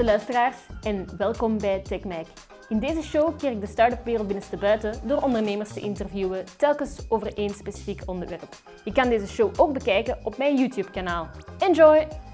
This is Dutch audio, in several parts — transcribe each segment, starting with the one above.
beste luisteraars en welkom bij TechMac. In deze show keer ik de start-up wereld binnenstebuiten door ondernemers te interviewen, telkens over één specifiek onderwerp. Je kan deze show ook bekijken op mijn YouTube-kanaal. Enjoy!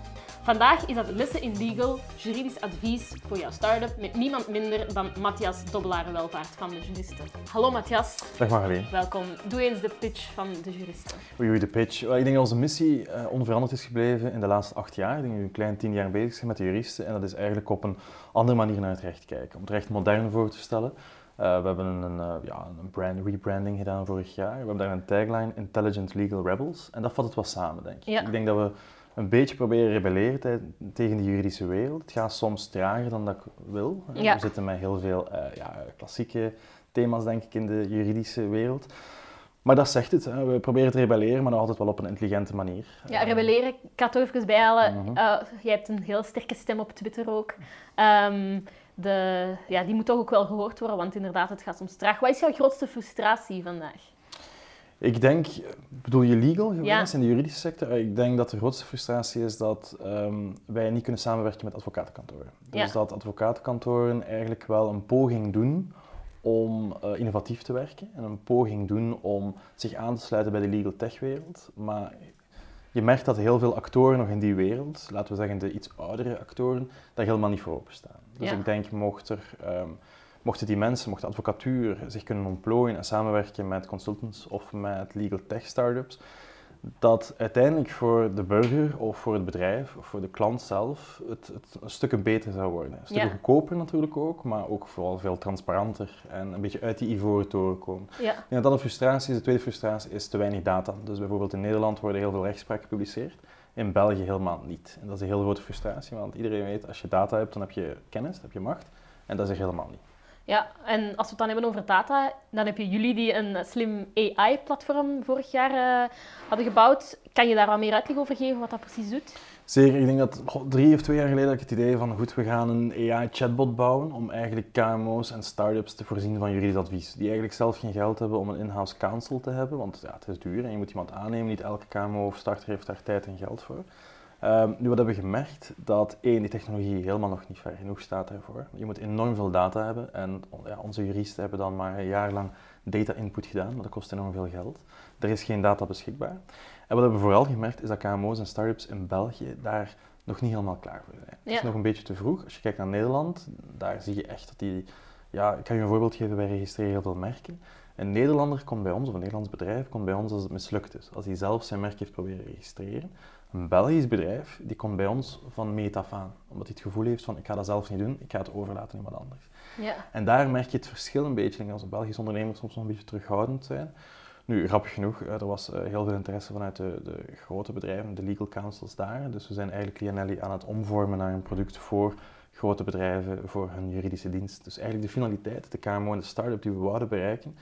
Vandaag is dat Lessen in Legal, juridisch advies voor jouw start-up met niemand minder dan Matthias Dobbelaar-Welvaart van de Juristen. Hallo Matthias. Dag Marleen. Welkom. Doe eens de pitch van de Juristen. Oei, oei, de pitch. Ik denk dat onze missie uh, onveranderd is gebleven in de laatste acht jaar. Ik denk dat we een klein tien jaar bezig zijn met de juristen en dat is eigenlijk op een andere manier naar het recht kijken. Om het recht modern voor te stellen. Uh, we hebben een, uh, ja, een brand, rebranding gedaan vorig jaar. We hebben daar een tagline, Intelligent Legal Rebels. En dat vat het wel samen, denk ik. Ja. Ik denk dat we een beetje proberen rebelleren tegen de juridische wereld. Het gaat soms trager dan dat ik wil. Ja. We zitten met heel veel uh, ja, klassieke thema's, denk ik, in de juridische wereld. Maar dat zegt het. Hè. We proberen te rebelleren, maar nog altijd wel op een intelligente manier. Ja, rebelleren, ik kan het even bijhalen. Uh, jij hebt een heel sterke stem op Twitter ook. Um, de, ja, die moet toch ook wel gehoord worden, want inderdaad, het gaat soms traag. Wat is jouw grootste frustratie vandaag? Ik denk, bedoel je legal geweest Ja. in de juridische sector? Ik denk dat de grootste frustratie is dat ehm, wij niet kunnen samenwerken met advocatenkantoren. Dus Ja. dat advocatenkantoren eigenlijk wel een poging doen om eh, innovatief te werken en een poging doen om zich aan te sluiten bij de legal tech wereld. Maar je merkt dat heel veel actoren nog in die wereld, laten we zeggen de iets oudere actoren, daar helemaal niet voor openstaan. Dus Ja. ik denk, mocht er, ehm, mochten die mensen, mocht de advocatuur zich kunnen ontplooien en samenwerken met consultants of met legal tech startups, dat uiteindelijk voor de burger of voor het bedrijf of voor de klant zelf het, het een stuk beter zou worden. Een stuk Ja. goedkoper natuurlijk ook, maar ook vooral veel transparanter en een beetje uit die ivoren toren komen. Ja, dat dat een frustratie is. De tweede frustratie is te weinig data. Dus bijvoorbeeld in Nederland worden heel veel rechtspraken gepubliceerd. In België helemaal niet. En dat is een heel grote frustratie, want iedereen weet, als je data hebt, dan heb je kennis, dan heb je macht. En dat is er helemaal niet. Ja, en als we het dan hebben over data, dan heb je jullie die een slim AI-platform vorig jaar uh, hadden gebouwd. Kan je daar wat meer uitleg over geven wat dat precies doet? Zeker, ik denk dat drie of twee jaar geleden had ik het idee van goed, we gaan een AI-chatbot bouwen om eigenlijk KMO's en start-ups te voorzien van juridisch advies. Die eigenlijk zelf geen geld hebben om een in-house counsel te hebben, want ja, het is duur en je moet iemand aannemen. Niet elke KMO of starter heeft daar tijd en geld voor. Um, nu, wat hebben we gemerkt? Dat één, die technologie helemaal nog niet ver genoeg staat daarvoor. Je moet enorm veel data hebben en ja, onze juristen hebben dan maar een jaar lang data input gedaan, maar dat kost enorm veel geld. Er is geen data beschikbaar. En wat hebben we vooral gemerkt is dat KMO's en startups in België daar nog niet helemaal klaar voor zijn. Het Ja. is nog een beetje te vroeg. Als je kijkt naar Nederland, daar zie je echt dat die... Ja, ik kan je een voorbeeld geven, wij registreren heel veel merken. Een Nederlander komt bij ons, of een Nederlands bedrijf, komt bij ons als het mislukt is. Als hij zelf zijn merk heeft proberen registreren. Een Belgisch bedrijf, die komt bij ons van meet af aan. Omdat hij het gevoel heeft van, ik ga dat zelf niet doen, ik ga het overlaten aan iemand anders. Ja, En daar merk je het verschil een beetje. Ik dat onze Belgische ondernemers soms nog een beetje terughoudend zijn. Nu, grappig genoeg, eh, er was eh, heel veel interesse vanuit de, de grote bedrijven, de legal councils daar. Dus we zijn eigenlijk Lianelli aan het omvormen naar een product voor grote bedrijven, voor hun juridische dienst. Dus eigenlijk de finaliteit, de KMO en de start-up die we wouden bereiken,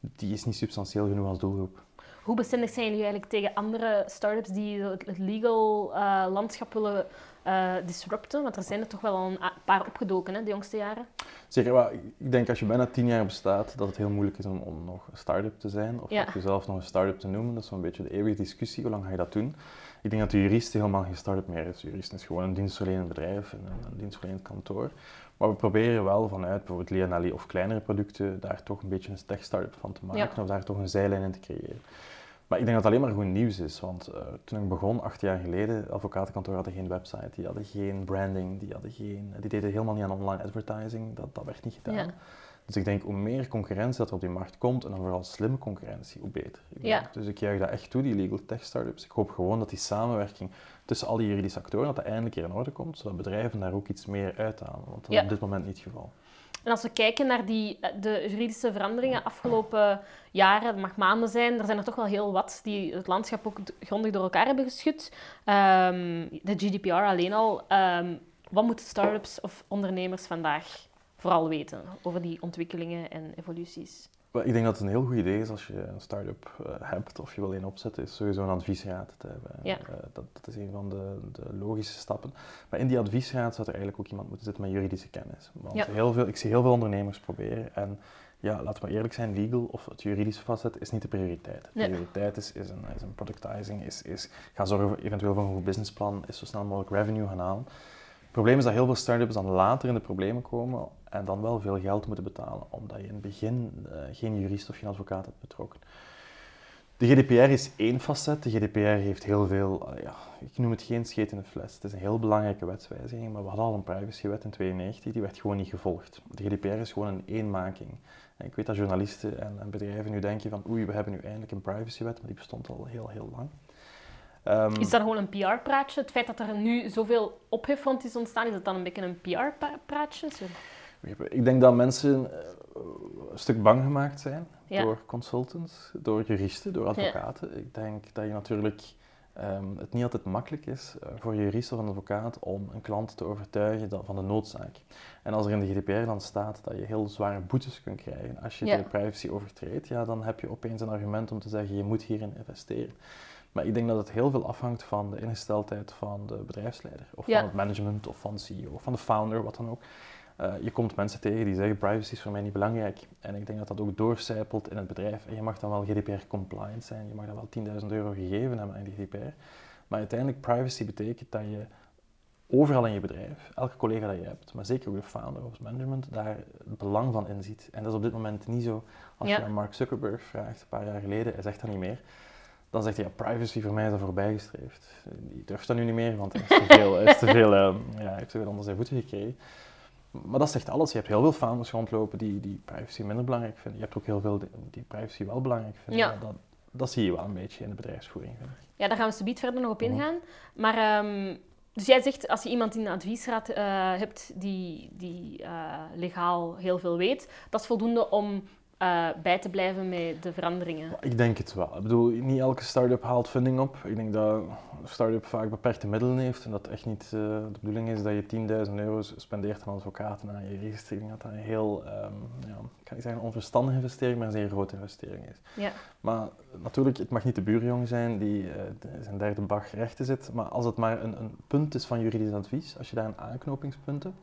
die is niet substantieel genoeg als doelgroep. Hoe bestendig zijn jullie eigenlijk tegen andere start-ups die het legal uh, landschap willen uh, disrupten? Want er zijn er toch wel al een paar opgedoken hè, de jongste jaren. Zeker, maar ik denk als je bijna tien jaar bestaat, dat het heel moeilijk is om, om nog een start-up te zijn. Of Ja. jezelf nog een start-up te noemen. Dat is zo'n beetje de eeuwige discussie, hoe lang ga je dat doen? Ik denk dat de jurist helemaal geen start-up meer is. De jurist is gewoon een dienstverlenend bedrijf, een, een dienstverlenend kantoor. Maar we proberen wel vanuit bijvoorbeeld Lianelli of kleinere producten daar toch een beetje een tech start-up van te maken. Ja. Of daar toch een zijlijn in te creëren. Maar ik denk dat het alleen maar goed nieuws is, want uh, toen ik begon, acht jaar geleden, advocatenkantoor hadden geen website, die hadden geen branding, die, hadden geen, die deden helemaal niet aan online advertising, dat, dat werd niet gedaan. Ja. Dus ik denk, hoe meer concurrentie dat er op die markt komt, en dan vooral slimme concurrentie, hoe beter. Ik Ja. Dus ik juich dat echt toe, die legal tech startups. Ik hoop gewoon dat die samenwerking tussen al die juridische actoren, dat dat eindelijk hier in orde komt, zodat bedrijven daar ook iets meer uithalen, want dat Ja. is op dit moment niet het geval. En als we kijken naar die, eh, de juridische veranderingen afgelopen jaren, mag maanden zijn, er zijn er toch wel heel wat die het landschap ook grondig door elkaar hebben geschud. Ehm, de GDPR alleen al. Ehm, wat moeten start-ups of ondernemers vandaag vooral weten over die ontwikkelingen en evoluties? Ik denk dat het een heel goed idee is als je een start-up eh, hebt of je wil een opzetten, is sowieso een adviesraad te hebben. Ja. Eh, dat, dat is een van de, de logische stappen. Maar in die adviesraad zou er eigenlijk ook iemand moeten zitten met juridische kennis. Want Ja. heel veel, ik zie heel veel ondernemers proberen en ja, laten we eerlijk zijn, legal of het juridische facet is niet de prioriteit. De Nee. prioriteit is, is, een, is een productizing, is, is ga zorgen voor eventueel voor een goed businessplan, is zo snel mogelijk revenue gaan halen. Het probleem is dat heel veel start-ups dan later in de problemen komen en dan wel veel geld moeten betalen, omdat je in het begin uh, geen jurist of geen advocaat hebt betrokken. De GDPR is één facet. De GDPR heeft heel veel, uh, ja, ik noem het geen scheet in de fles. Het is een heel belangrijke wetswijziging, maar we hadden al een privacywet in 92, die werd gewoon niet gevolgd. De GDPR is gewoon een eenmaking. En ik weet dat journalisten en, en, bedrijven nu denken van oei, we hebben nu eindelijk een privacywet, maar die bestond al heel, heel lang. Um, is dat gewoon een PR-praatje? Het feit dat er nu zoveel ophef rond is ontstaan, is dat dan een beetje een PR-praatje? Ik denk dat mensen eh, een stuk bang gemaakt zijn door consultants, door juristen, door advocaten. Ik denk dat je natuurlijk um, het niet altijd makkelijk is uh, voor een jurist of een advocaat om een klant te overtuigen van de noodzaak. En als er in de GDPR dan staat dat je heel zware boetes kunt krijgen als je de privacy overtreedt, ja, dan heb je opeens een argument om te zeggen je moet hierin investeren. Maar ik denk dat het heel veel afhangt van de ingesteldheid van de bedrijfsleider, of van het management, of van de CEO, of van de founder, wat dan ook. Uh, je komt mensen tegen die zeggen privacy is voor mij niet belangrijk. En ik denk dat dat ook doorcijpelt in het bedrijf. En je mag dan wel GDPR-compliant zijn, je mag dan wel 10.000 euro gegeven hebben aan GDPR. Maar uiteindelijk privacy betekent dat je overal in je bedrijf, elke collega dat je hebt, maar zeker ook de founder of het management, daar het belang van inziet. En dat is op dit moment niet zo. Als je aan Mark Zuckerberg vraagt, een paar jaar geleden, hij zegt dat niet meer dan zegt hij, ja, privacy voor mij is er voorbijgestreefd. Die durft dat nu niet meer, want hij is te veel, hij is te veel, uh, ja, heeft te veel onder zijn voeten gekregen. Maar dat zegt alles. Je hebt heel veel founders rondlopen die, die privacy minder belangrijk vinden. Je hebt ook heel veel die, privacy wel belangrijk vinden. Ja. Dat, dat zie je wel een beetje in de bedrijfsvoering, vind ik. Ja, daar gaan we subiet verder nog op mhm. ingaan. Maar, um, dus jij zegt, als je iemand in de adviesraad uh, hebt die, die uh, legaal heel veel weet, dat is voldoende om uh, bij te blijven met de veranderingen? Ik denk het wel. Ik bedoel, niet elke start-up haalt funding op. Ik denk dat een start-up vaak beperkte middelen heeft en dat echt niet uh, de bedoeling is dat je 10.000 euro spendeert aan advocaten en aan je denk dat dat een heel, um, ja, ik kan niet zeggen onverstandige investering, maar een zeer grote investering is. Ja. Maar natuurlijk, het mag niet de buurjongen zijn die uh, zijn derde bag rechten zit, maar als het maar een, een punt is van juridisch advies, als je daar een aanknopingspunt hebt,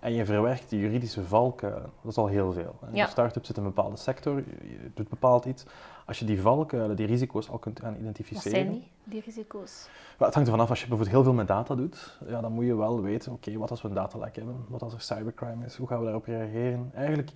en je verwerkt die juridische valkuilen. Dat is al heel veel. Ja. Een start-up zit in een bepaalde sector, je doet bepaald iets. Als je die valkuilen, die risico's al kunt gaan identificeren. Wat zijn die, die risico's? het hangt ervan af. Als je bijvoorbeeld heel veel met data doet, ja, dan moet je wel weten, oké, wat als we een datalek hebben? Wat als er cybercrime is? Hoe gaan we daarop reageren? Eigenlijk,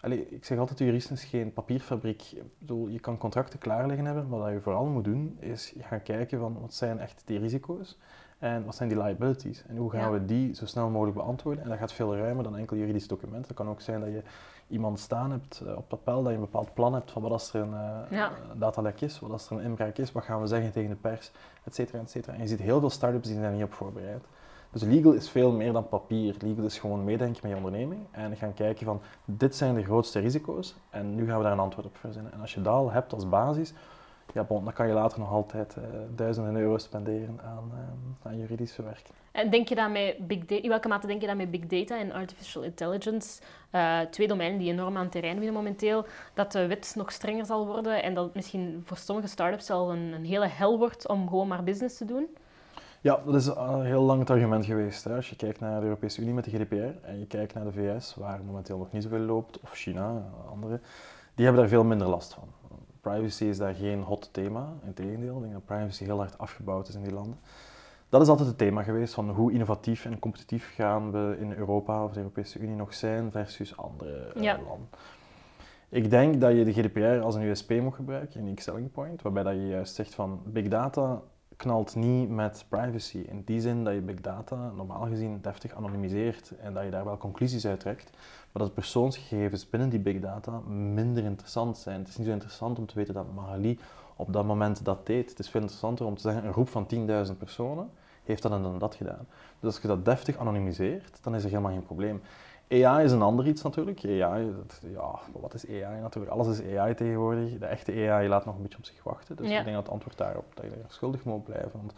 allez, ik zeg altijd, de jurist is geen papierfabriek. Ik bedoel, je kan contracten klaar liggen hebben, maar wat je vooral moet doen, is gaan kijken van, wat zijn echt die risico's? En wat zijn die liabilities? En hoe gaan we die zo snel mogelijk beantwoorden? En dat gaat veel ruimer dan enkel juridisch document. Het kan ook zijn dat je iemand staan hebt uh, op papel, dat je een bepaald plan hebt van wat als er een uh, datalek is, wat als er een inbraak is, wat gaan we zeggen tegen de pers, et cetera, et cetera. En je ziet heel veel start-ups die zijn daar niet op voorbereid. Dus legal is veel meer dan papier. Legal is gewoon meedenken met je onderneming en gaan kijken van dit zijn de grootste risico's en nu gaan we daar een antwoord op verzinnen. En als je dat al hebt als basis, ja, bon, dan kan je later nog altijd uh, duizenden euro's spenderen aan, uh, aan juridische werk. En denk je dan met big data, in welke mate denk je dan met big data en artificial intelligence, uh, twee domeinen die enorm aan terrein winnen momenteel, dat de wet nog strenger zal worden en dat het misschien voor sommige start-ups al een, een hele hel wordt om gewoon maar business te doen? Ja, dat is een heel lang het argument geweest. Hè. Als je kijkt naar de Europese Unie met de GDPR en je kijkt naar de VS, waar momenteel nog niet zoveel loopt, of China, andere, die hebben daar veel minder last van privacy is daar geen hot thema. Integendeel, ik denk dat privacy heel hard afgebouwd is in die landen. Dat is altijd het thema geweest van hoe innovatief en competitief gaan we in Europa of de Europese Unie nog zijn versus andere uh, landen. Ik denk dat je de GDPR als een USP moet gebruiken, een selling point, waarbij dat je juist zegt van big data knalt niet met privacy. In die zin dat je big data normaal gezien deftig anonimiseert en dat je daar wel conclusies uit trekt, maar dat persoonsgegevens binnen die big data minder interessant zijn. Het is niet zo interessant om te weten dat Magali op dat moment dat deed. Het is veel interessanter om te zeggen, een groep van 10.000 personen heeft dat en dat gedaan. Dus als je dat deftig anonimiseert, dan is er helemaal geen probleem. AI is een ander iets natuurlijk. AI, ja, wat is AI natuurlijk? Alles is AI tegenwoordig. De echte AI laat nog een beetje op zich wachten. Dus ik denk dat het antwoord daarop, dat je schuldig moet blijven. Want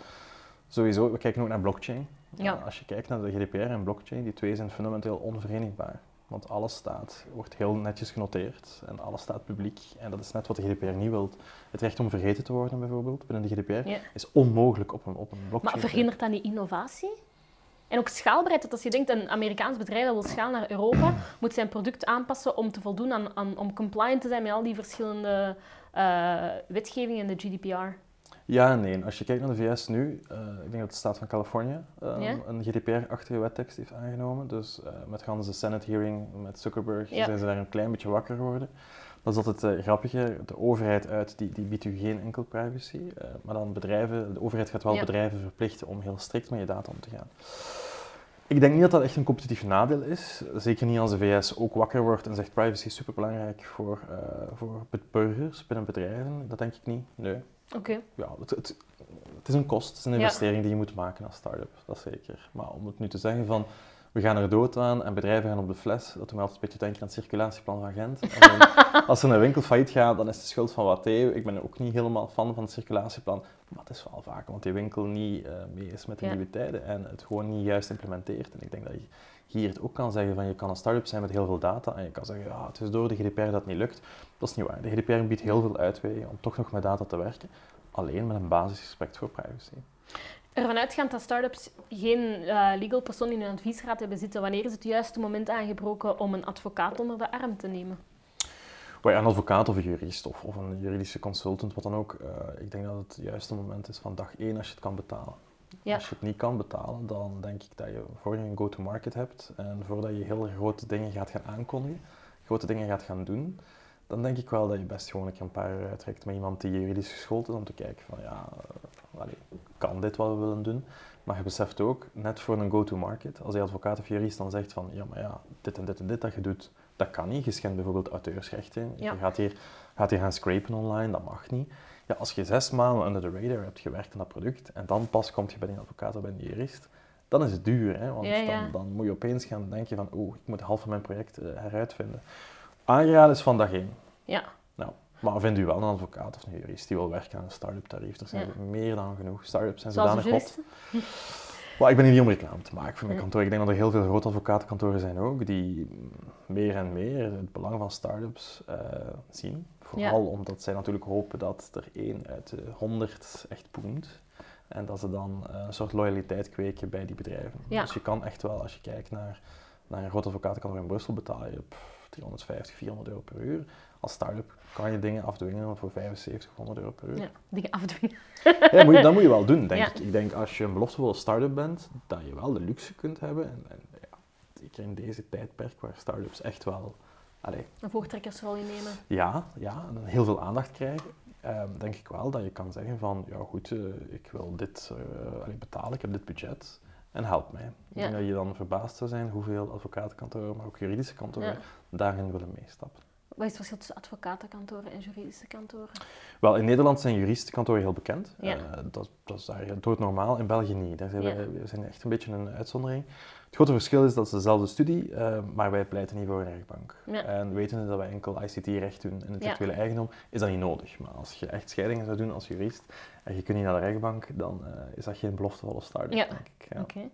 sowieso, we kijken ook naar blockchain. Ja. Als je kijkt naar de GDPR en blockchain, die twee zijn fundamenteel onverenigbaar. Want alles staat, wordt heel netjes genoteerd en alles staat publiek. En dat is net wat de GDPR niet wil. Het recht om vergeten te worden bijvoorbeeld binnen de GDPR is onmogelijk op een, op een blockchain. Maar verhindert dat niet innovatie? En ook schaalbaarheid, dat als je denkt, een Amerikaans bedrijf dat wil schalen naar Europa, moet zijn product aanpassen om te voldoen aan, aan om compliant te zijn met al die verschillende uh, wetgevingen in de GDPR. Ja en nee. Als je kijkt naar de VS nu, uh, ik denk dat de staat van Californië ehm, een GDPR-achtige wettekst heeft aangenomen. Dus eh, met gans de Senate hearing met Zuckerberg zijn ze daar een klein beetje wakker geworden. Dat is altijd het grappige. De overheid uit, die, die biedt u geen enkel privacy. eh, maar dan bedrijven, de overheid gaat wel Ja. bedrijven verplichten om heel strikt met je data om te gaan. Ik denk niet dat dat echt een competitief nadeel is. Zeker niet als de VS ook wakker wordt en zegt privacy is superbelangrijk voor, eh, voor burgers binnen bedrijven. Dat denk ik niet. Nee. Oké. Ja, het, het, het is een kost, het is een Ja. investering die je moet maken als start-up, dat zeker. Maar om het nu te zeggen van, we gaan er dood aan en bedrijven gaan op de fles, dat doet altijd een beetje denken aan het circulatieplan van Gent. Als er een winkel failliet gaat, dan is de schuld van Watteo. Ik ben ook niet helemaal fan van het circulatieplan, maar het is wel vaak omdat die winkel niet eh, mee is met de Ja. nieuwe tijden en het gewoon niet juist implementeert. En ik denk dat je hier het ook kan zeggen van, je kan een start-up zijn met heel veel data en je kan zeggen, ja, het is door de GDPR dat het niet lukt. Dat is niet waar. De GDPR biedt heel veel uitwegen om toch nog met data te werken alleen met een basisrespect voor privacy. Ervan uitgaand dat start-ups geen eh, legal persoon in hun adviesraad hebben zitten, wanneer is het juiste moment aangebroken om een advocaat onder de arm te nemen? Waar een advocaat of een jurist of, of een juridische consultant, wat dan ook, eh, ik denk dat het juiste moment is van dag één als je het kan betalen. Ja. Als je het niet kan betalen, dan denk ik dat je voor je een go-to-market hebt en voordat je heel grote dingen gaat gaan aankondigen, grote dingen gaat gaan doen, dan denk ik wel dat je best gewoon een paar uittrekt met iemand die juridisch geschoold is om te kijken van ja, uh, allee, kan dit wat we willen doen? Maar je beseft ook, net voor een go-to-market, als die advocaat of jurist dan zegt van ja, maar ja, dit en dit en dit dat je doet, dat kan niet. Je schendt bijvoorbeeld auteursrechten. Ja. Je gaat hier, gaat hier gaan scrapen online, dat mag niet. Ja, als je zes maanden under the radar hebt gewerkt aan dat product en dan pas kom je bij een advocaat of bij een jurist, dan is het duur. Hè? Want Ja, ja. Dan, dan moet je opeens gaan denken van oeh, ik moet de helft van mijn project eh, heruitvinden. Aangeraden is van dag één. Ja. Maar vind u wel een advocaat of een jurist die wil werken aan een start-up tarief. Er zijn Ja. meer dan genoeg. Start-ups zijn Zoals zodanig hot. ik ben hier niet om reclame te maken voor mijn Ja. kantoor. Ik denk dat er heel veel grote advocatenkantoren zijn ook, die meer en meer het belang van start-ups eh, zien. Vooral omdat zij natuurlijk hopen dat er één uit de honderd echt poemt. En dat ze dan eh, een soort loyaliteit kweken bij die bedrijven. Dus je kan echt wel, als je kijkt naar, naar een groot advocatenkantoor in Brussel, betaal je pff, 350, 400 euro per uur. Als start-up kan je dingen afdwingen voor 75, 100 euro per uur. Ja, dingen afdwingen. Ja, moet je, dat moet je wel doen, denk Ja. ik. Ik denk als je een beloftevolle start-up bent, dat je wel de luxe kunt hebben. En, en ja, zeker in deze tijdperk waar start-ups echt wel allee, Een voortrekkersrol innemen. ja, ja, en heel veel aandacht krijgen, ehm, denk ik wel dat je kan zeggen van, ja goed, eh, ik wil dit eh, allee, betalen, ik heb dit budget en help mij. Ik denk dat je dan verbaasd zou zijn hoeveel advocatenkantoren, maar ook juridische kantoren, daarin willen meestappen. Wat is het verschil tussen advocatenkantoren en juridische kantoren? Wel, in Nederland zijn juristenkantoren heel bekend. Ja. Eh, dat, dat is daar doodnormaal. In België niet. Daar zijn Ja. wij, we zijn echt een beetje een uitzondering. Het grote verschil is dat het dezelfde studie, eh, maar wij pleiten niet voor een rechtbank. Ja. En wetende dat wij enkel ICT-recht doen en intellectuele eigendom, is dat niet nodig. Maar als je echt scheidingen zou doen als jurist en je kunt niet naar de rechtbank, dan eh, is dat geen beloftevolle start, Ja. denk ik. Ja. Oké. Ja,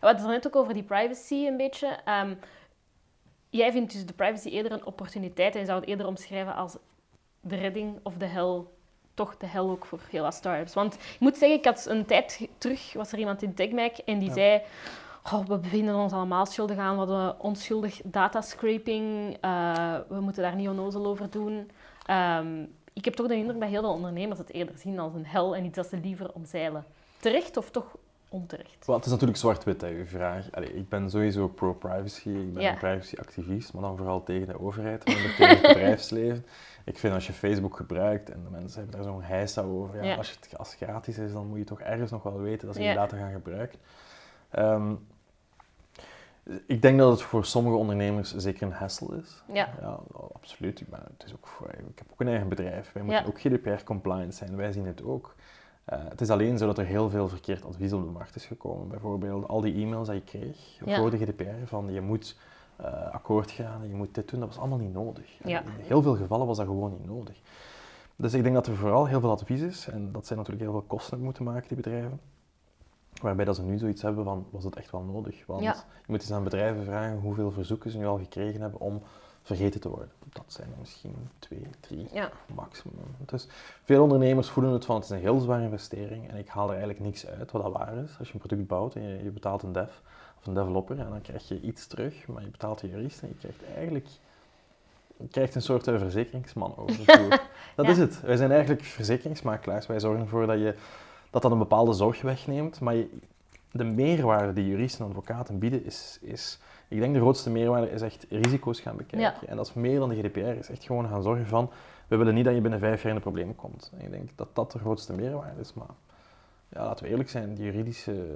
we hadden het net ook over die privacy een beetje. Ehm, jij vindt dus de privacy eerder een opportuniteit en je zou het eerder omschrijven als de redding of de hel. Toch de hel ook voor heel wat startups. Want ik moet zeggen, ik had een tijd terug, was er iemand in TechMac en die Ja. zei... "Goh, we bevinden ons allemaal schuldig aan, we hadden onschuldig datascraping, eh, we moeten daar niet onnozel over doen. Ehm, ik heb toch de indruk dat heel veel ondernemers het eerder zien als een hel en iets dat ze liever omzeilen. Terecht of toch onterecht? Wel, het is natuurlijk zwart-wit, hè, uw vraag. Allee, ik ben sowieso pro-privacy, ik ben Ja. een privacy-activist, maar dan vooral tegen de overheid, minder tegen het bedrijfsleven. Ik vind als je Facebook gebruikt en de mensen hebben daar zo'n heisa over, ja, Ja. Als, het, als het gratis is, dan moet je toch ergens nog wel weten dat ze je data gaan gebruiken. Ehm, ik denk dat het voor sommige ondernemers zeker een hassle is. Ja. Ja, absoluut. Ik, ben, het is ook voor, ik heb ook een eigen bedrijf. Wij moeten Ja. ook GDPR-compliant zijn. Wij zien het ook. Eh, het is alleen zo dat er heel veel verkeerd advies op de markt is gekomen. Bijvoorbeeld al die e-mails die je kreeg Ja. voor de GDPR, van je moet eh, akkoord gaan, je moet dit doen, dat was allemaal niet nodig. Ja. In heel veel gevallen was dat gewoon niet nodig. Dus ik denk dat er vooral heel veel advies is, en dat zij natuurlijk heel veel kosten moeten maken, die bedrijven. Waarbij dat ze nu zoiets hebben van, was het echt wel nodig? Want Ja. je moet eens aan bedrijven vragen hoeveel verzoeken ze nu al gekregen hebben om vergeten te worden. Dat zijn er misschien twee, drie Ja. maximum. Dus veel ondernemers voelen het van, het is een heel zware investering en ik haal er eigenlijk niks uit, wat dat waar is. Als je een product bouwt en je, je betaalt een dev of een developer en dan krijg je iets terug, maar je betaalt de jurist en je krijgt eigenlijk je krijgt een soort eh, verzekeringsman over. Dat Ja. is het. Wij zijn eigenlijk verzekeringsmakelaars. Wij zorgen ervoor dat je dat dat een bepaalde zorg wegneemt. Maar je- de meerwaarde die juristen en advocaten bieden is, is, ik denk de grootste meerwaarde is echt risico's gaan bekijken. Ja. En dat is meer dan de GDPR, is echt gewoon gaan zorgen van, we willen niet dat je binnen vijf jaar in een probleem komt. En ik denk dat dat de grootste meerwaarde is. Maar ja, laten we eerlijk zijn, die juridische,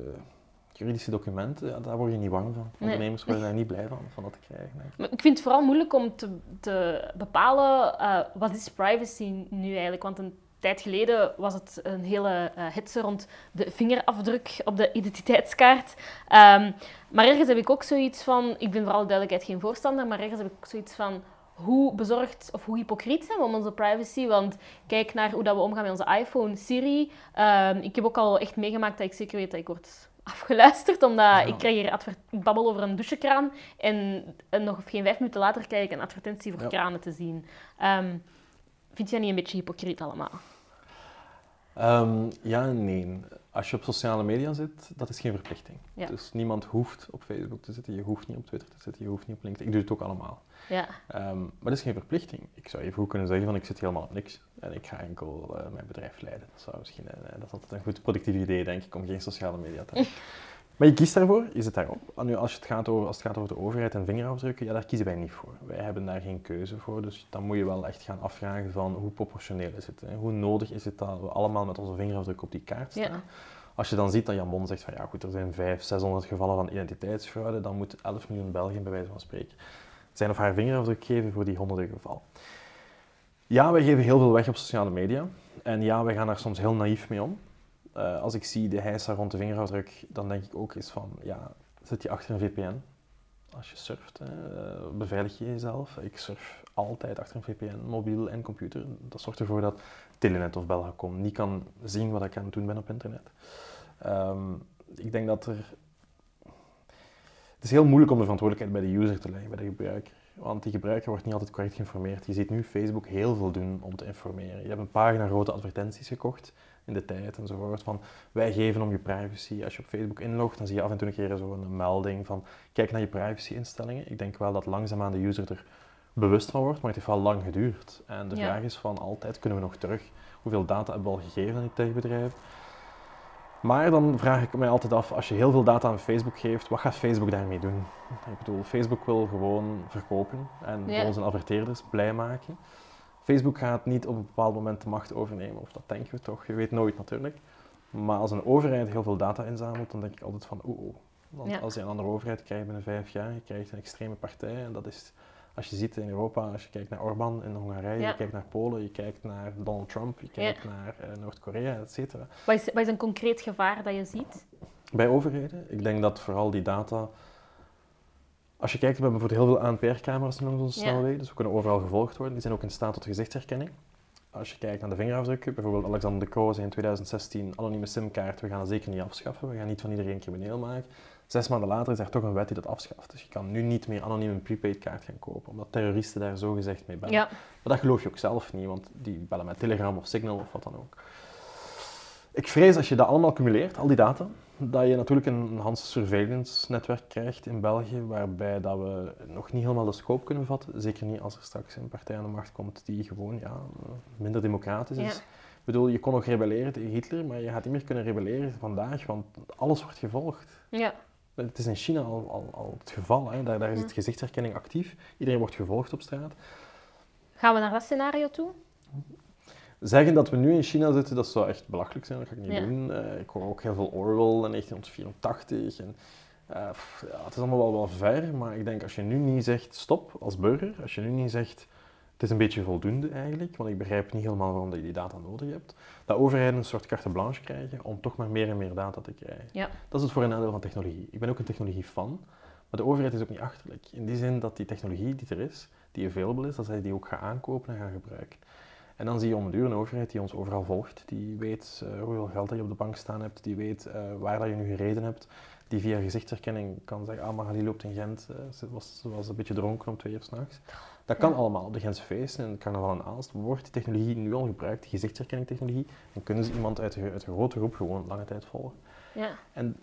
juridische documenten, ja, daar word je niet bang van. Nee. Ondernemers worden daar niet blij van, van dat te krijgen. Maar ik vind het vooral moeilijk om te, te bepalen eh, wat is privacy nu eigenlijk. Want een tijd geleden was het een hele eh hitse rond de vingerafdruk op de identiteitskaart. Ehm, maar ergens heb ik ook zoiets van, ik ben voor alle duidelijkheid geen voorstander, maar ergens heb ik ook zoiets van, hoe bezorgd of hoe hypocriet zijn we om onze privacy? Want kijk naar hoe dat we omgaan met onze iPhone, Siri. Ehm, ik heb ook al echt meegemaakt dat ik zeker weet dat ik word afgeluisterd, omdat Ja. ik krijg hier babbel over een douchekraan en, en nog geen vijf minuten later krijg ik een advertentie voor Ja. kranen te zien. Ehm, vind jij niet een beetje hypocriet allemaal? Ehm, ja en nee. Als je op sociale media zit, dat is geen verplichting. Ja. Dus niemand hoeft op Facebook te zitten, je hoeft niet op Twitter te zitten, je hoeft niet op LinkedIn. Ik doe het ook allemaal. Ja, Ehm, maar dat is geen verplichting. Ik zou even goed kunnen zeggen van ik zit helemaal op niks en ik ga enkel eh, mijn bedrijf leiden. Dat, zou misschien, eh, dat is altijd een goed productief idee, denk ik, om geen sociale media te hebben. Maar je kiest daarvoor, je zit daarop. En nu, als, je het gaat over, als het gaat over de overheid en vingerafdrukken, ja, daar kiezen wij niet voor. Wij hebben daar geen keuze voor, dus dan moet je wel echt gaan afvragen van hoe proportioneel is het? Hè? Hoe nodig is het dat we allemaal met onze vingerafdruk op die kaart staan? Ja. Als je dan ziet dat Jan Bon zegt van ja goed, er zijn 500, 600 gevallen van identiteitsfraude, dan moet 11 miljoen Belgen bij wijze van spreken zijn of haar vingerafdruk geven voor die honderden gevallen. Ja, wij geven heel veel weg op sociale media. En ja, wij gaan daar soms heel naïef mee om. Eh, als ik zie de heisa rond de vingerafdruk, dan denk ik ook eens van, ja, zit je achter een VPN? Als je surft, eh, beveilig je jezelf. Ik surf altijd achter een VPN, mobiel en computer. Dat zorgt ervoor dat Telenet of Belgacom niet kan zien wat ik aan het doen ben op internet. Ehm, ik denk dat er... Het is heel moeilijk om de verantwoordelijkheid bij de user te leggen, bij de gebruiker. Want die gebruiker wordt niet altijd correct geïnformeerd. Je ziet nu Facebook heel veel doen om te informeren. Je hebt een pagina grote advertenties gekocht in de tijd enzovoort van wij geven om je privacy. Als je op Facebook inlogt, dan zie je af en toe een keer zo'n melding van kijk naar je privacy-instellingen. Ik denk wel dat langzaamaan de user er bewust van wordt, maar het heeft wel lang geduurd. En de Ja. vraag is van altijd, kunnen we nog terug? Hoeveel data hebben we al gegeven aan die techbedrijven? Maar dan vraag ik mij altijd af, als je heel veel data aan Facebook geeft, wat gaat Facebook daarmee doen? Ik bedoel, Facebook wil gewoon verkopen en Ja. zijn adverteerders blij maken. Facebook gaat niet op een bepaald moment de macht overnemen, of dat denken we toch, je weet nooit natuurlijk. Maar als een overheid heel veel data inzamelt, dan denk ik altijd van oeh, oeh. Want Ja. als je een andere overheid krijgt binnen vijf jaar, je krijgt een extreme partij en dat is als je ziet in Europa, als je kijkt naar Orbán in Hongarije, Ja. je kijkt naar Polen, je kijkt naar Donald Trump, je kijkt naar eh, Noord-Korea, et cetera. Wat is, wat is een concreet gevaar dat je ziet? Bij overheden, ik denk dat vooral die data... Als je kijkt, we hebben bijvoorbeeld heel veel ANPR-camera's langs onze Ja. snelwegen, dus we kunnen overal gevolgd worden. Die zijn ook in staat tot gezichtsherkenning. Als je kijkt naar de vingerafdrukken, bijvoorbeeld Alexander de Croo zei in 2016, anonieme simkaart, we gaan dat zeker niet afschaffen, we gaan niet van iedereen crimineel maken. Zes maanden later is er toch een wet die dat afschaft. Dus je kan nu niet meer anoniem een prepaid kaart gaan kopen, omdat terroristen daar zo gezegd mee bellen. Ja, Maar dat geloof je ook zelf niet, want die bellen met Telegram of Signal of wat dan ook. Ik vrees als je dat allemaal cumuleert, al die data, dat je natuurlijk een Hans surveillance netwerk krijgt in België, waarbij dat we nog niet helemaal de scope kunnen vatten. Zeker niet als er straks een partij aan de macht komt die gewoon ja, minder democratisch is. Ja. Ik bedoel, je kon nog rebelleren tegen Hitler, maar je gaat niet meer kunnen rebelleren vandaag, want alles wordt gevolgd. ja. Het is in China al, al, al het geval, hè. Daar, daar is het gezichtsherkenning actief. Iedereen wordt gevolgd op straat. Gaan we naar dat scenario toe? Zeggen dat we nu in China zitten, dat zou echt belachelijk zijn. Dat ga ik niet Ja. doen. Eh, ik hoor ook heel veel Orwell en 1984. En, pff, ja, het is allemaal wel, wel ver, maar ik denk als je nu niet zegt stop als burger, als je nu niet zegt het is een beetje voldoende eigenlijk, want ik begrijp niet helemaal waarom dat je die data nodig hebt, dat overheden een soort carte blanche krijgen om toch maar meer en meer data te krijgen. Ja. Dat is het voor een nadeel van technologie. Ik ben ook een technologie-fan, maar de overheid is ook niet achterlijk. In die zin dat die technologie die er is, die available is, dat zij die ook gaan aankopen en gaan gebruiken. En dan zie je om de duur een overheid die ons overal volgt, die weet eh, hoeveel geld dat je op de bank staan hebt, die weet eh, waar dat je nu gereden hebt, die via gezichtsherkenning kan zeggen, ah, Magali loopt in Gent, eh, ze, was, ze was een beetje dronken om twee uur s'nachts. Dat kan Ja. allemaal op de Gentse feesten en het carnaval in Aalst. Wordt die technologie nu al gebruikt, die gezichtsherkenning technologie, en kunnen ze iemand uit de, uit de grote groep gewoon lange tijd volgen. Ja, En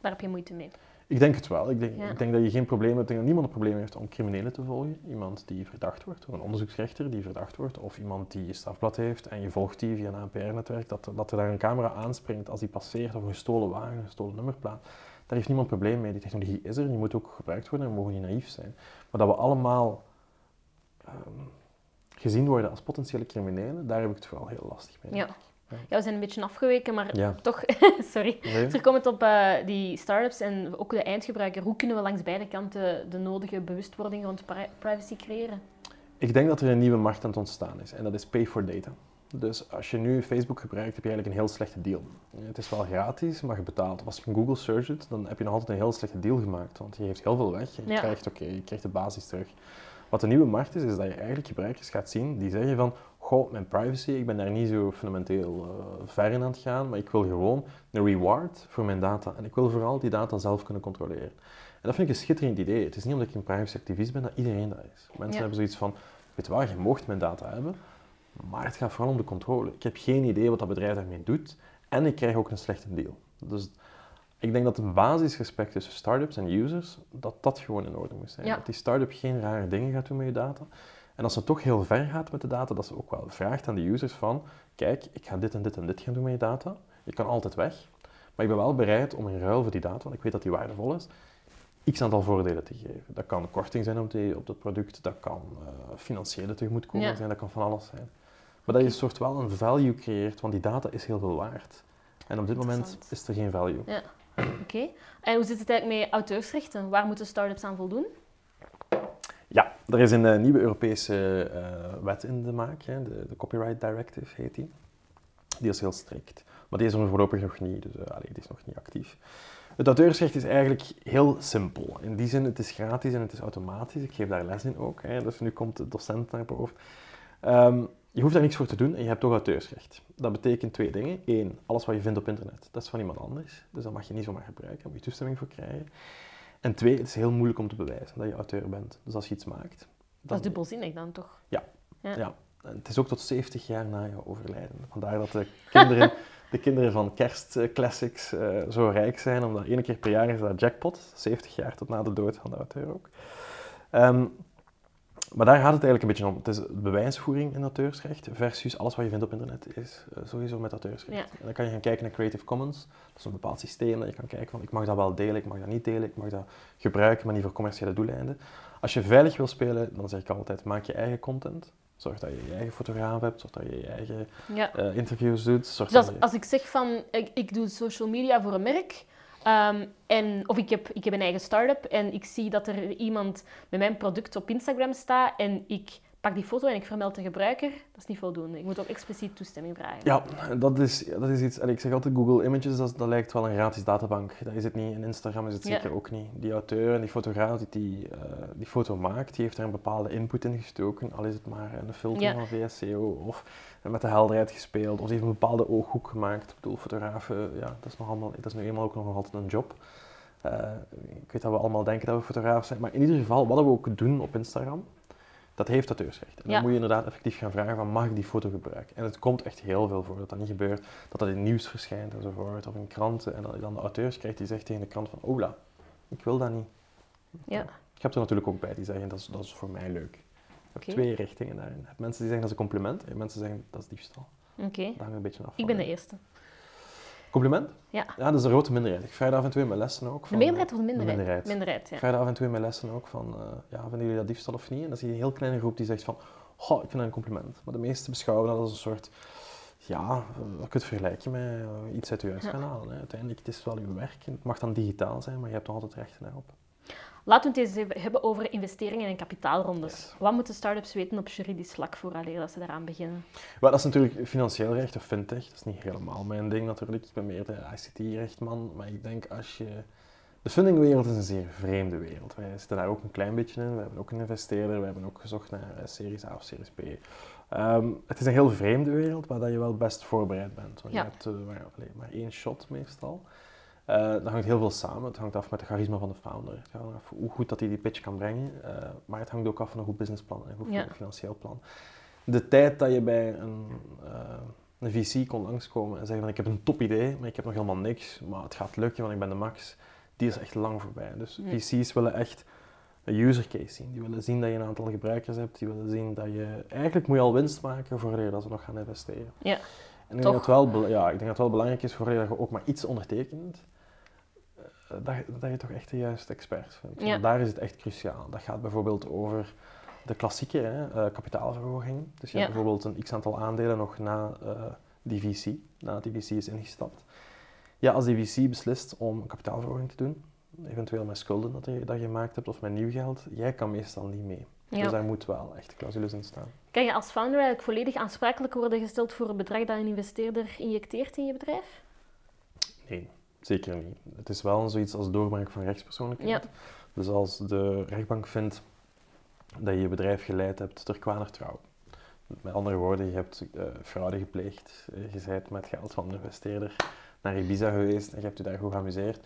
daar heb je moeite mee. Ik denk het wel. Ik denk, Ja. ik denk dat je geen probleem hebt. Ik denk dat niemand een probleem heeft om criminelen te volgen. Iemand die verdacht wordt, of een onderzoeksrechter die verdacht wordt, of iemand die een strafblad heeft en je volgt die via een ANPR-netwerk, dat, dat er daar een camera aanspringt als die passeert, of een gestolen wagen, een gestolen nummerplaat. Daar heeft niemand probleem mee. Die technologie is er, die moet ook gebruikt worden en we mogen niet naïef zijn. Maar dat we allemaal ehm, gezien worden als potentiële criminelen, daar heb ik het vooral heel lastig mee. Ja. Ja, we zijn een beetje afgeweken, maar Ja. toch, sorry. Nee? Terugkomend op eh, die start-ups en ook de eindgebruiker, hoe kunnen we langs beide kanten de nodige bewustwording rond pri- privacy creëren? Ik denk dat er een nieuwe markt aan het ontstaan is en dat is pay for data. Dus als je nu Facebook gebruikt, heb je eigenlijk een heel slechte deal. Het is wel gratis, maar je betaalt. Of als je een Google search doet, dan heb je nog altijd een heel slechte deal gemaakt. Want je geeft heel veel weg en je Ja. krijgt, oké, je krijgt de basis terug. Wat de nieuwe markt is, is dat je eigenlijk gebruikers gaat zien die zeggen van goh, mijn privacy, ik ben daar niet zo fundamenteel eh, ver in aan het gaan, maar ik wil gewoon een reward voor mijn data. En ik wil vooral die data zelf kunnen controleren. En dat vind ik een schitterend idee. Het is niet omdat ik een privacy-activist ben dat iedereen dat is. Mensen Ja. hebben zoiets van, weet je wel, je mocht mijn data hebben, maar het gaat vooral om de controle. Ik heb geen idee wat dat bedrijf daarmee doet en ik krijg ook een slechte deal. Dus ik denk dat een basisrespect tussen startups en users, dat dat gewoon in orde moet zijn. Ja. Dat die start-up geen rare dingen gaat doen met je data. En als ze toch heel ver gaat met de data, dat ze ook wel vraagt aan de users van, kijk, ik ga dit en dit en dit gaan doen met je data. Je kan altijd weg, maar ik ben wel bereid om in ruil voor die data, want ik weet dat die waardevol is, x aantal voordelen te geven. Dat kan korting zijn op, die, op dat product, dat kan eh, financiële tegemoetkoming Ja. zijn, dat kan van alles zijn. Maar dat je een soort wel een value creëert, want die data is heel veel waard. En op dit moment is er geen value. Ja, oké. En hoe zit het eigenlijk met auteursrechten? Waar moeten start-ups aan voldoen? Ja, er is een eh, nieuwe Europese eh, wet in de maak, hè, de, de Copyright Directive heet die. Die is heel strikt, maar die is er voorlopig nog niet, dus eh, allee, die is nog niet actief. Het auteursrecht is eigenlijk heel simpel. In die zin, het is gratis en het is automatisch. Ik geef daar les in ook, hè, dus nu komt de docent naar boven. Ehm, je hoeft daar niks voor te doen en je hebt toch auteursrecht. Dat betekent twee dingen. Eén, alles wat je vindt op internet, dat is van iemand anders. Dus dat mag je niet zomaar gebruiken, daar moet je toestemming voor krijgen. En twee, het is heel moeilijk om te bewijzen dat je auteur bent. Dus als je iets maakt... Dat dan- is dubbelzinnig dan toch? Ja. Ja. Ja. En het is ook tot 70 jaar na je overlijden. Vandaar dat de kinderen, de kinderen van kerstclassics eh zo rijk zijn, omdat één keer per jaar is dat jackpot. 70 jaar tot na de dood van de auteur ook. Ehm, maar daar gaat het eigenlijk een beetje om. Het is bewijsvoering in auteursrecht versus alles wat je vindt op internet is eh, sowieso met auteursrecht. Ja. En dan kan je gaan kijken naar Creative Commons. Dat is een bepaald systeem dat je kan kijken van ik mag dat wel delen, ik mag dat niet delen, ik mag dat gebruiken, maar niet voor commerciële doeleinden. Als je veilig wil spelen, dan zeg ik altijd maak je eigen content. Zorg dat je je eigen fotograaf hebt, zorg dat je je eigen Ja. eh, interviews doet. Zorg Dus als, dat je... als ik zeg van, ik, ik doe social media voor een merk, ehm, en, of ik heb, ik heb een eigen start-up en ik zie dat er iemand met mijn product op Instagram staat en ik pak die foto en ik vermeld de gebruiker, dat is niet voldoende. Ik moet ook expliciet toestemming vragen. Ja, dat is, dat is iets... En ik zeg altijd Google Images, dat, dat lijkt wel een gratis databank. Dat is het niet. In Instagram is het Ja. zeker ook niet. Die auteur en die fotograaf die die, eh, die foto maakt, die heeft er een bepaalde input in gestoken. Al is het maar een filter Ja. van VSCO of met de helderheid gespeeld. Of ze heeft een bepaalde ooghoek gemaakt. Ik bedoel, fotografen, ja, dat is, nog allemaal, dat is nu eenmaal ook nog altijd een job. Eh, ik weet dat we allemaal denken dat we fotograaf zijn, maar in ieder geval, wat we ook doen op Instagram, dat heeft auteursrecht. En Ja. dan moet je inderdaad effectief gaan vragen van, mag ik die foto gebruiken? En het komt echt heel veel voor dat dat niet gebeurt, dat dat in nieuws verschijnt enzovoort, of in kranten, en dat je dan de auteurs krijgt die zegt tegen de krant van, ola, ik wil dat niet. Ja. Ik heb er natuurlijk ook bij die zeggen, dat is, dat is voor mij leuk. Je hebt twee richtingen daarin. Je hebt mensen die zeggen dat is een compliment, en mensen zeggen dat is diefstal. Oké, Dat hangt een beetje af ik ben de eerste. Compliment? Ja. Ja, dat is de grote minderheid. Ik vraag daar af en toe in mijn lessen ook De van... meerderheid of de minderheid? minderheid. Minderheid, ja. Ik vraag af en toe in mijn lessen ook van, eh, ja, vinden jullie dat diefstal of niet? En dan zie je een heel kleine groep die zegt van, goh, ik vind dat een compliment. Maar de meesten beschouwen dat als een soort, ja, eh, je vergelijken met eh, iets uit je huis gaan halen. Hè. Uiteindelijk, het is wel je werk. Het mag dan digitaal zijn, maar je hebt nog altijd rechten daarop. Laten we het eens even hebben over investeringen en kapitaalrondes. Yes. Wat moeten start-ups weten op juridisch vlak vooraleer dat ze daaraan beginnen? Maar dat is natuurlijk financieel recht of fintech. Dat is niet helemaal mijn ding natuurlijk. Ik ben meer de ICT-rechtman. Maar ik denk als je... De fundingwereld is een zeer vreemde wereld. Wij zitten daar ook een klein beetje in. We hebben ook een investeerder. We hebben ook gezocht naar eh, Series A of Series B. Ehm, het is een heel vreemde wereld, waar dat je wel best voorbereid bent. Want Ja. je hebt maar, allee, maar één shot meestal. Eh dat hangt heel veel samen. Het hangt af met de charisma van de founder. Het hangt af hoe goed dat hij die pitch kan brengen. Eh, maar het hangt ook af van een goed businessplan en een goed Ja. financieel plan. De tijd dat je bij een, eh, een VC kon langskomen en zeggen van ik heb een top idee, maar ik heb nog helemaal niks, maar het gaat lukken, want ik ben de max. die is echt lang voorbij. Dus. VC's willen echt een user case zien. Die willen zien dat je een aantal gebruikers hebt. Die willen zien dat je... Eigenlijk moet je al winst maken voordat dat ze nog gaan investeren. Ja, En ik denk, dat wel, ja, ik denk dat het wel belangrijk is voordat je ook maar iets ondertekent, dat, dat je toch echt de juiste experts vindt. Ja. Daar is het echt cruciaal. Dat gaat bijvoorbeeld over de klassieke hè, eh, kapitaalverhoging. Dus je Ja. hebt bijvoorbeeld een x-aantal aandelen nog na eh, die VC, nadat die VC is ingestapt. Ja, als die VC beslist om een kapitaalverhoging te doen, eventueel met schulden dat je, dat je gemaakt hebt of met nieuw geld, jij kan meestal niet mee. Ja. Dus daar moet wel echt clausules in staan. Kan je als founder eigenlijk volledig aansprakelijk worden gesteld voor het bedrag dat een investeerder injecteert in je bedrijf? Nee, zeker niet. Het is wel zoiets als doorbraak van rechtspersoonlijkheid. Ja. Dus als de rechtbank vindt dat je je bedrijf geleid hebt ter kwader trouw. Met andere woorden, je hebt eh, fraude gepleegd, eh, je bent met geld van een investeerder naar Ibiza geweest en je hebt je daar goed geamuseerd,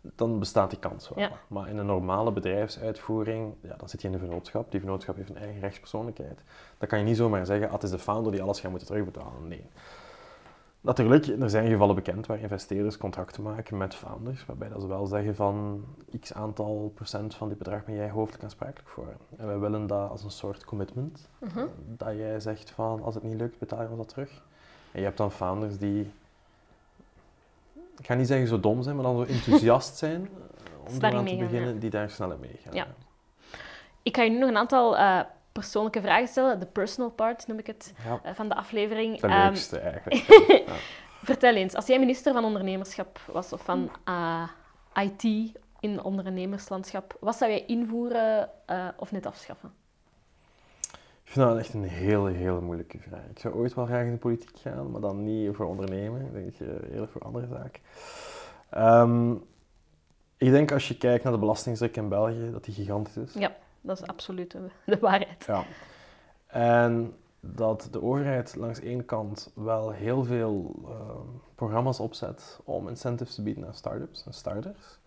dan bestaat die kans wel. Ja. Maar in een normale bedrijfsuitvoering, ja, dan zit je in een vennootschap. Die vennootschap heeft een eigen rechtspersoonlijkheid. Dan kan je niet zomaar zeggen, ah, het is de founder die alles gaat moeten terugbetalen. Nee. Natuurlijk, er zijn gevallen bekend waar investeerders contracten maken met founders, waarbij dat ze wel zeggen van x aantal procent van dit bedrag ben jij hoofdelijk aansprakelijk voor. En wij willen dat als een soort commitment, Mhm. dat jij zegt van als het niet lukt, betaal je ons dat terug. En je hebt dan founders die, ik ga niet zeggen zo dom zijn, maar dan zo enthousiast zijn eh, om eraan te beginnen, ja. die daar sneller mee gaan. Ja. Ik ga je nu nog een aantal eh, persoonlijke vragen stellen. De personal part noem ik het Ja, eh, van de aflevering. het Ehm, leukste eigenlijk. vertel eens, als jij minister van ondernemerschap was of van eh, IT in ondernemerslandschap, wat zou jij invoeren eh, of net afschaffen? Ik vind dat echt een hele, hele moeilijke vraag. Ik zou ooit wel graag in de politiek gaan, maar dan niet voor ondernemen. Ik denk eh, eerder voor andere zaken. Ehm, ik denk als je kijkt naar de belastingsdruk in België, dat die gigantisch is. Ja, dat is absoluut de, de waarheid. Ja. En dat de overheid langs één kant wel heel veel ehm, programma's opzet om incentives te bieden aan start-ups en starters.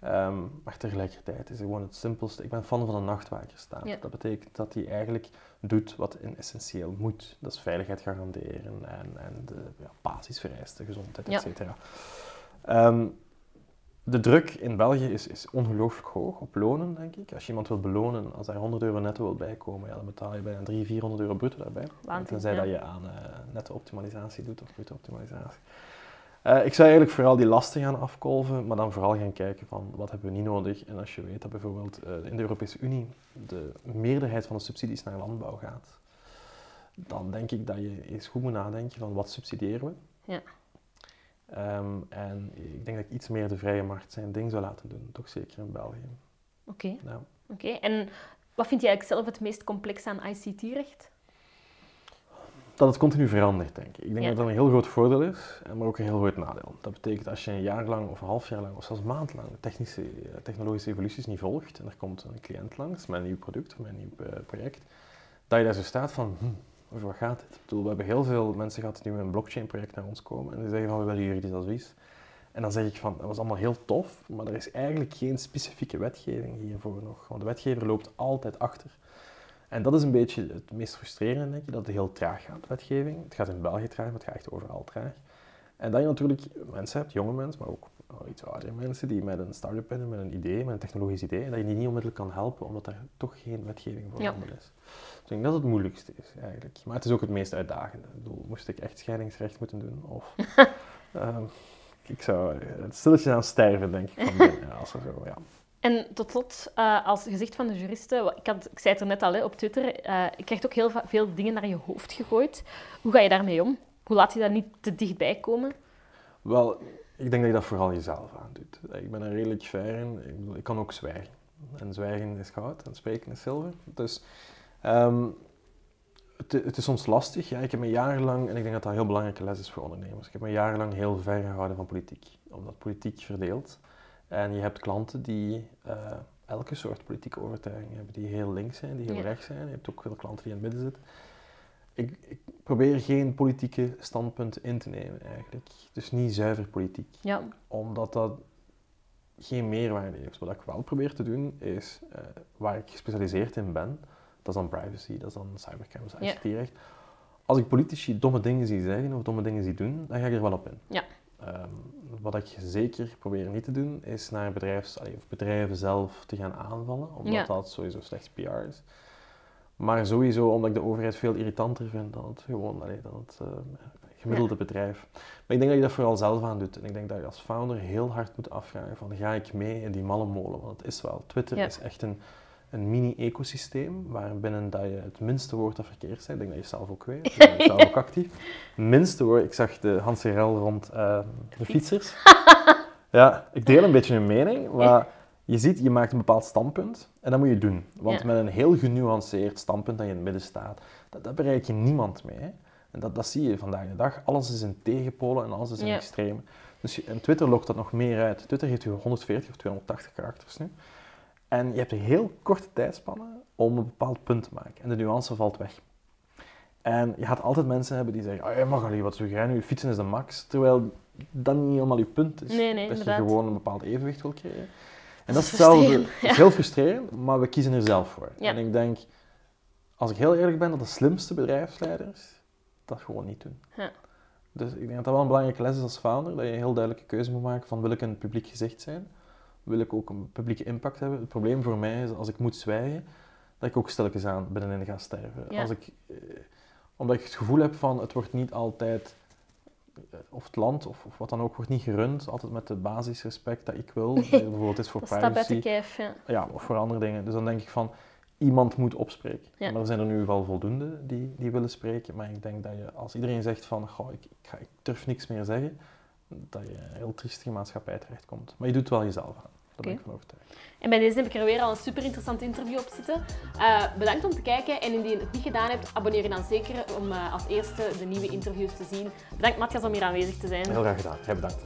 Ehm, maar tegelijkertijd is het gewoon het simpelste. Ik ben fan van een nachtwakerstaat. Ja. Dat betekent dat hij eigenlijk doet wat in essentieel moet. Dat is veiligheid garanderen en, en de ja, basisvereisten, gezondheid, Ja. et cetera. Ehm, de druk in België is, is ongelooflijk hoog op lonen, denk ik. Als je iemand wil belonen, als hij 100 euro netto wil bijkomen, ja, dan betaal je bijna 300, 400 euro bruto daarbij. Waanzin, Tenzij ja. dat je aan eh netto optimalisatie doet of bruto optimalisatie. Eh, ik zou eigenlijk vooral die lasten gaan afkolven, maar dan vooral gaan kijken van wat hebben we niet nodig. En als je weet dat bijvoorbeeld eh, in de Europese Unie de meerderheid van de subsidies naar landbouw gaat, dan denk ik dat je eens goed moet nadenken van wat subsidiëren we. Ja. Ehm, en ik denk dat ik iets meer de vrije markt zijn ding zou laten doen, toch zeker in België. Oké, Ja. oké. En wat vind je eigenlijk zelf het meest complex aan ICT-recht? Dat het continu verandert, denk ik. Ik denk Ja. dat dat een heel groot voordeel is, maar ook een heel groot nadeel. Dat betekent als je een jaar lang of een half jaar lang of zelfs een maand lang technische, eh, technologische evoluties niet volgt en er komt een cliënt langs met een nieuw product of met een nieuw eh, project, dat je daar zo staat van, hm, over wat gaat dit? Ik bedoel, we hebben heel veel mensen gehad die met een blockchain project naar ons komen en die zeggen van, we willen juridisch advies. En dan zeg ik van, dat was allemaal heel tof, maar er is eigenlijk geen specifieke wetgeving hiervoor nog. Want de wetgever loopt altijd achter. En dat is een beetje het meest frustrerende, denk ik, dat het heel traag gaat, wetgeving. Het gaat in België traag, maar het gaat echt overal traag. En dat je natuurlijk mensen hebt, jonge mensen, maar ook iets oudere mensen, die met een start-up beginnen, met een idee, met een technologisch idee, en dat je die niet onmiddellijk kan helpen, omdat er toch geen wetgeving voor Ja. is. Dus ik denk dat het het moeilijkste is, eigenlijk. Maar het is ook het meest uitdagende. Ik bedoel, moest ik echt scheidingsrecht moeten doen, of... ehm, ik zou eh, het stilletjes aan sterven, denk ik, van binnen, als er zo, ja. En tot slot, eh, als gezicht van de juristen, ik, had, ik zei het er net al hè, op Twitter, eh je krijgt ook heel veel dingen naar je hoofd gegooid. Hoe ga je daarmee om? Hoe laat je dat niet te dichtbij komen? Wel, ik denk dat je dat vooral jezelf aandoet. Ik ben er redelijk fair in. Ik, bedoel, ik kan ook zwijgen. En zwijgen is goud en spreken is zilver. Dus ehm, het, het is soms lastig. Ja, ik heb me jarenlang, en ik denk dat dat een heel belangrijke les is voor ondernemers, ik heb me jarenlang heel ver gehouden van politiek. Omdat politiek verdeelt. En je hebt klanten die eh, elke soort politieke overtuiging hebben. Die heel links zijn, die heel Ja. rechts zijn. Je hebt ook veel klanten die in het midden zitten. Ik, ik probeer geen politieke standpunten in te nemen eigenlijk. Dus niet zuiver politiek Ja, omdat dat geen meerwaarde heeft. Wat ik wel probeer te doen, is eh, waar ik gespecialiseerd in ben, dat is dan privacy, dat is dan cybercrime, dat is Ja. ICT-recht. Als ik politici domme dingen zie zeggen of domme dingen zie doen, dan ga ik er wel op in. Ja. Ehm, wat ik zeker probeer niet te doen, is naar bedrijfs, allee, bedrijven zelf te gaan aanvallen, omdat Ja. dat sowieso slecht PR is. Maar sowieso omdat ik de overheid veel irritanter vind dan het gewoon allee, dan het eh, gemiddelde bedrijf. Maar ik denk dat je dat vooral zelf aan doet. En ik denk dat je als founder heel hard moet afvragen van ga ik mee in die malle molen? Want het is wel. Twitter Ja. is echt een, een mini-ecosysteem waarbinnen dat je het minste woord dat verkeerd zijn. Ik denk dat je zelf ook weet. Je bent zelf ook actief. Minste woord. Ik zag de Hans Rel rond eh, de fietsers. Ja, ik deel een beetje hun mening, maar je ziet, je maakt een bepaald standpunt en dat moet je doen. Want Ja. met een heel genuanceerd standpunt dat je in het midden staat, dat, dat bereik je niemand mee. Hè. En dat, dat zie je vandaag de dag. Alles is in tegenpolen en alles is in Ja. extreme. Dus en Twitter lokt dat nog meer uit. Twitter heeft je 140 of 280 karakters nu. En je hebt een heel korte tijdspanne om een bepaald punt te maken. En de nuance valt weg. En je gaat altijd mensen hebben die zeggen, oh, ja, Magali, wat doe jij nu? Fietsen is de max. Terwijl dat niet helemaal je punt is. Nee, nee, dat je gewoon een bepaald evenwicht wil creëren. En Dat is is frustrerend, heel frustrerend, maar we kiezen er zelf voor. En ik denk, als ik heel eerlijk ben, dat de slimste bedrijfsleiders dat gewoon niet doen. Ja. Dus ik denk dat dat wel een belangrijke les is als founder, dat je een heel duidelijke keuze moet maken van wil ik een publiek gezicht zijn? Wil ik ook een publieke impact hebben? Het probleem voor mij is, als ik moet zwijgen, dat ik ook stilletjes aan binnenin ga sterven. Ja. Als ik, eh, omdat ik het gevoel heb van, het wordt niet altijd, of het land of, of wat dan ook, wordt niet gerund, altijd met de basisrespect dat ik wil. Eh, Bijvoorbeeld is voor Dat privacy kijf, ja. ja, of voor andere dingen. Dus dan denk ik van, iemand moet opspreken. Ja. Maar er zijn er nu wel voldoende die, die willen spreken. Maar ik denk dat je, als iedereen zegt van, goh, ik, ik, ga, ik durf niks meer zeggen, dat je een heel triestige maatschappij terechtkomt. Maar je doet wel jezelf aan. Daar ben Oké. ik van overtuigd. En bij deze heb ik er weer al een super interessant interview op zitten. Eh, bedankt om te kijken en indien je het niet gedaan hebt, abonneer je dan zeker om eh, als eerste de nieuwe interviews te zien. Bedankt Matthias om hier aanwezig te zijn. Heel graag gedaan. Jij bedankt.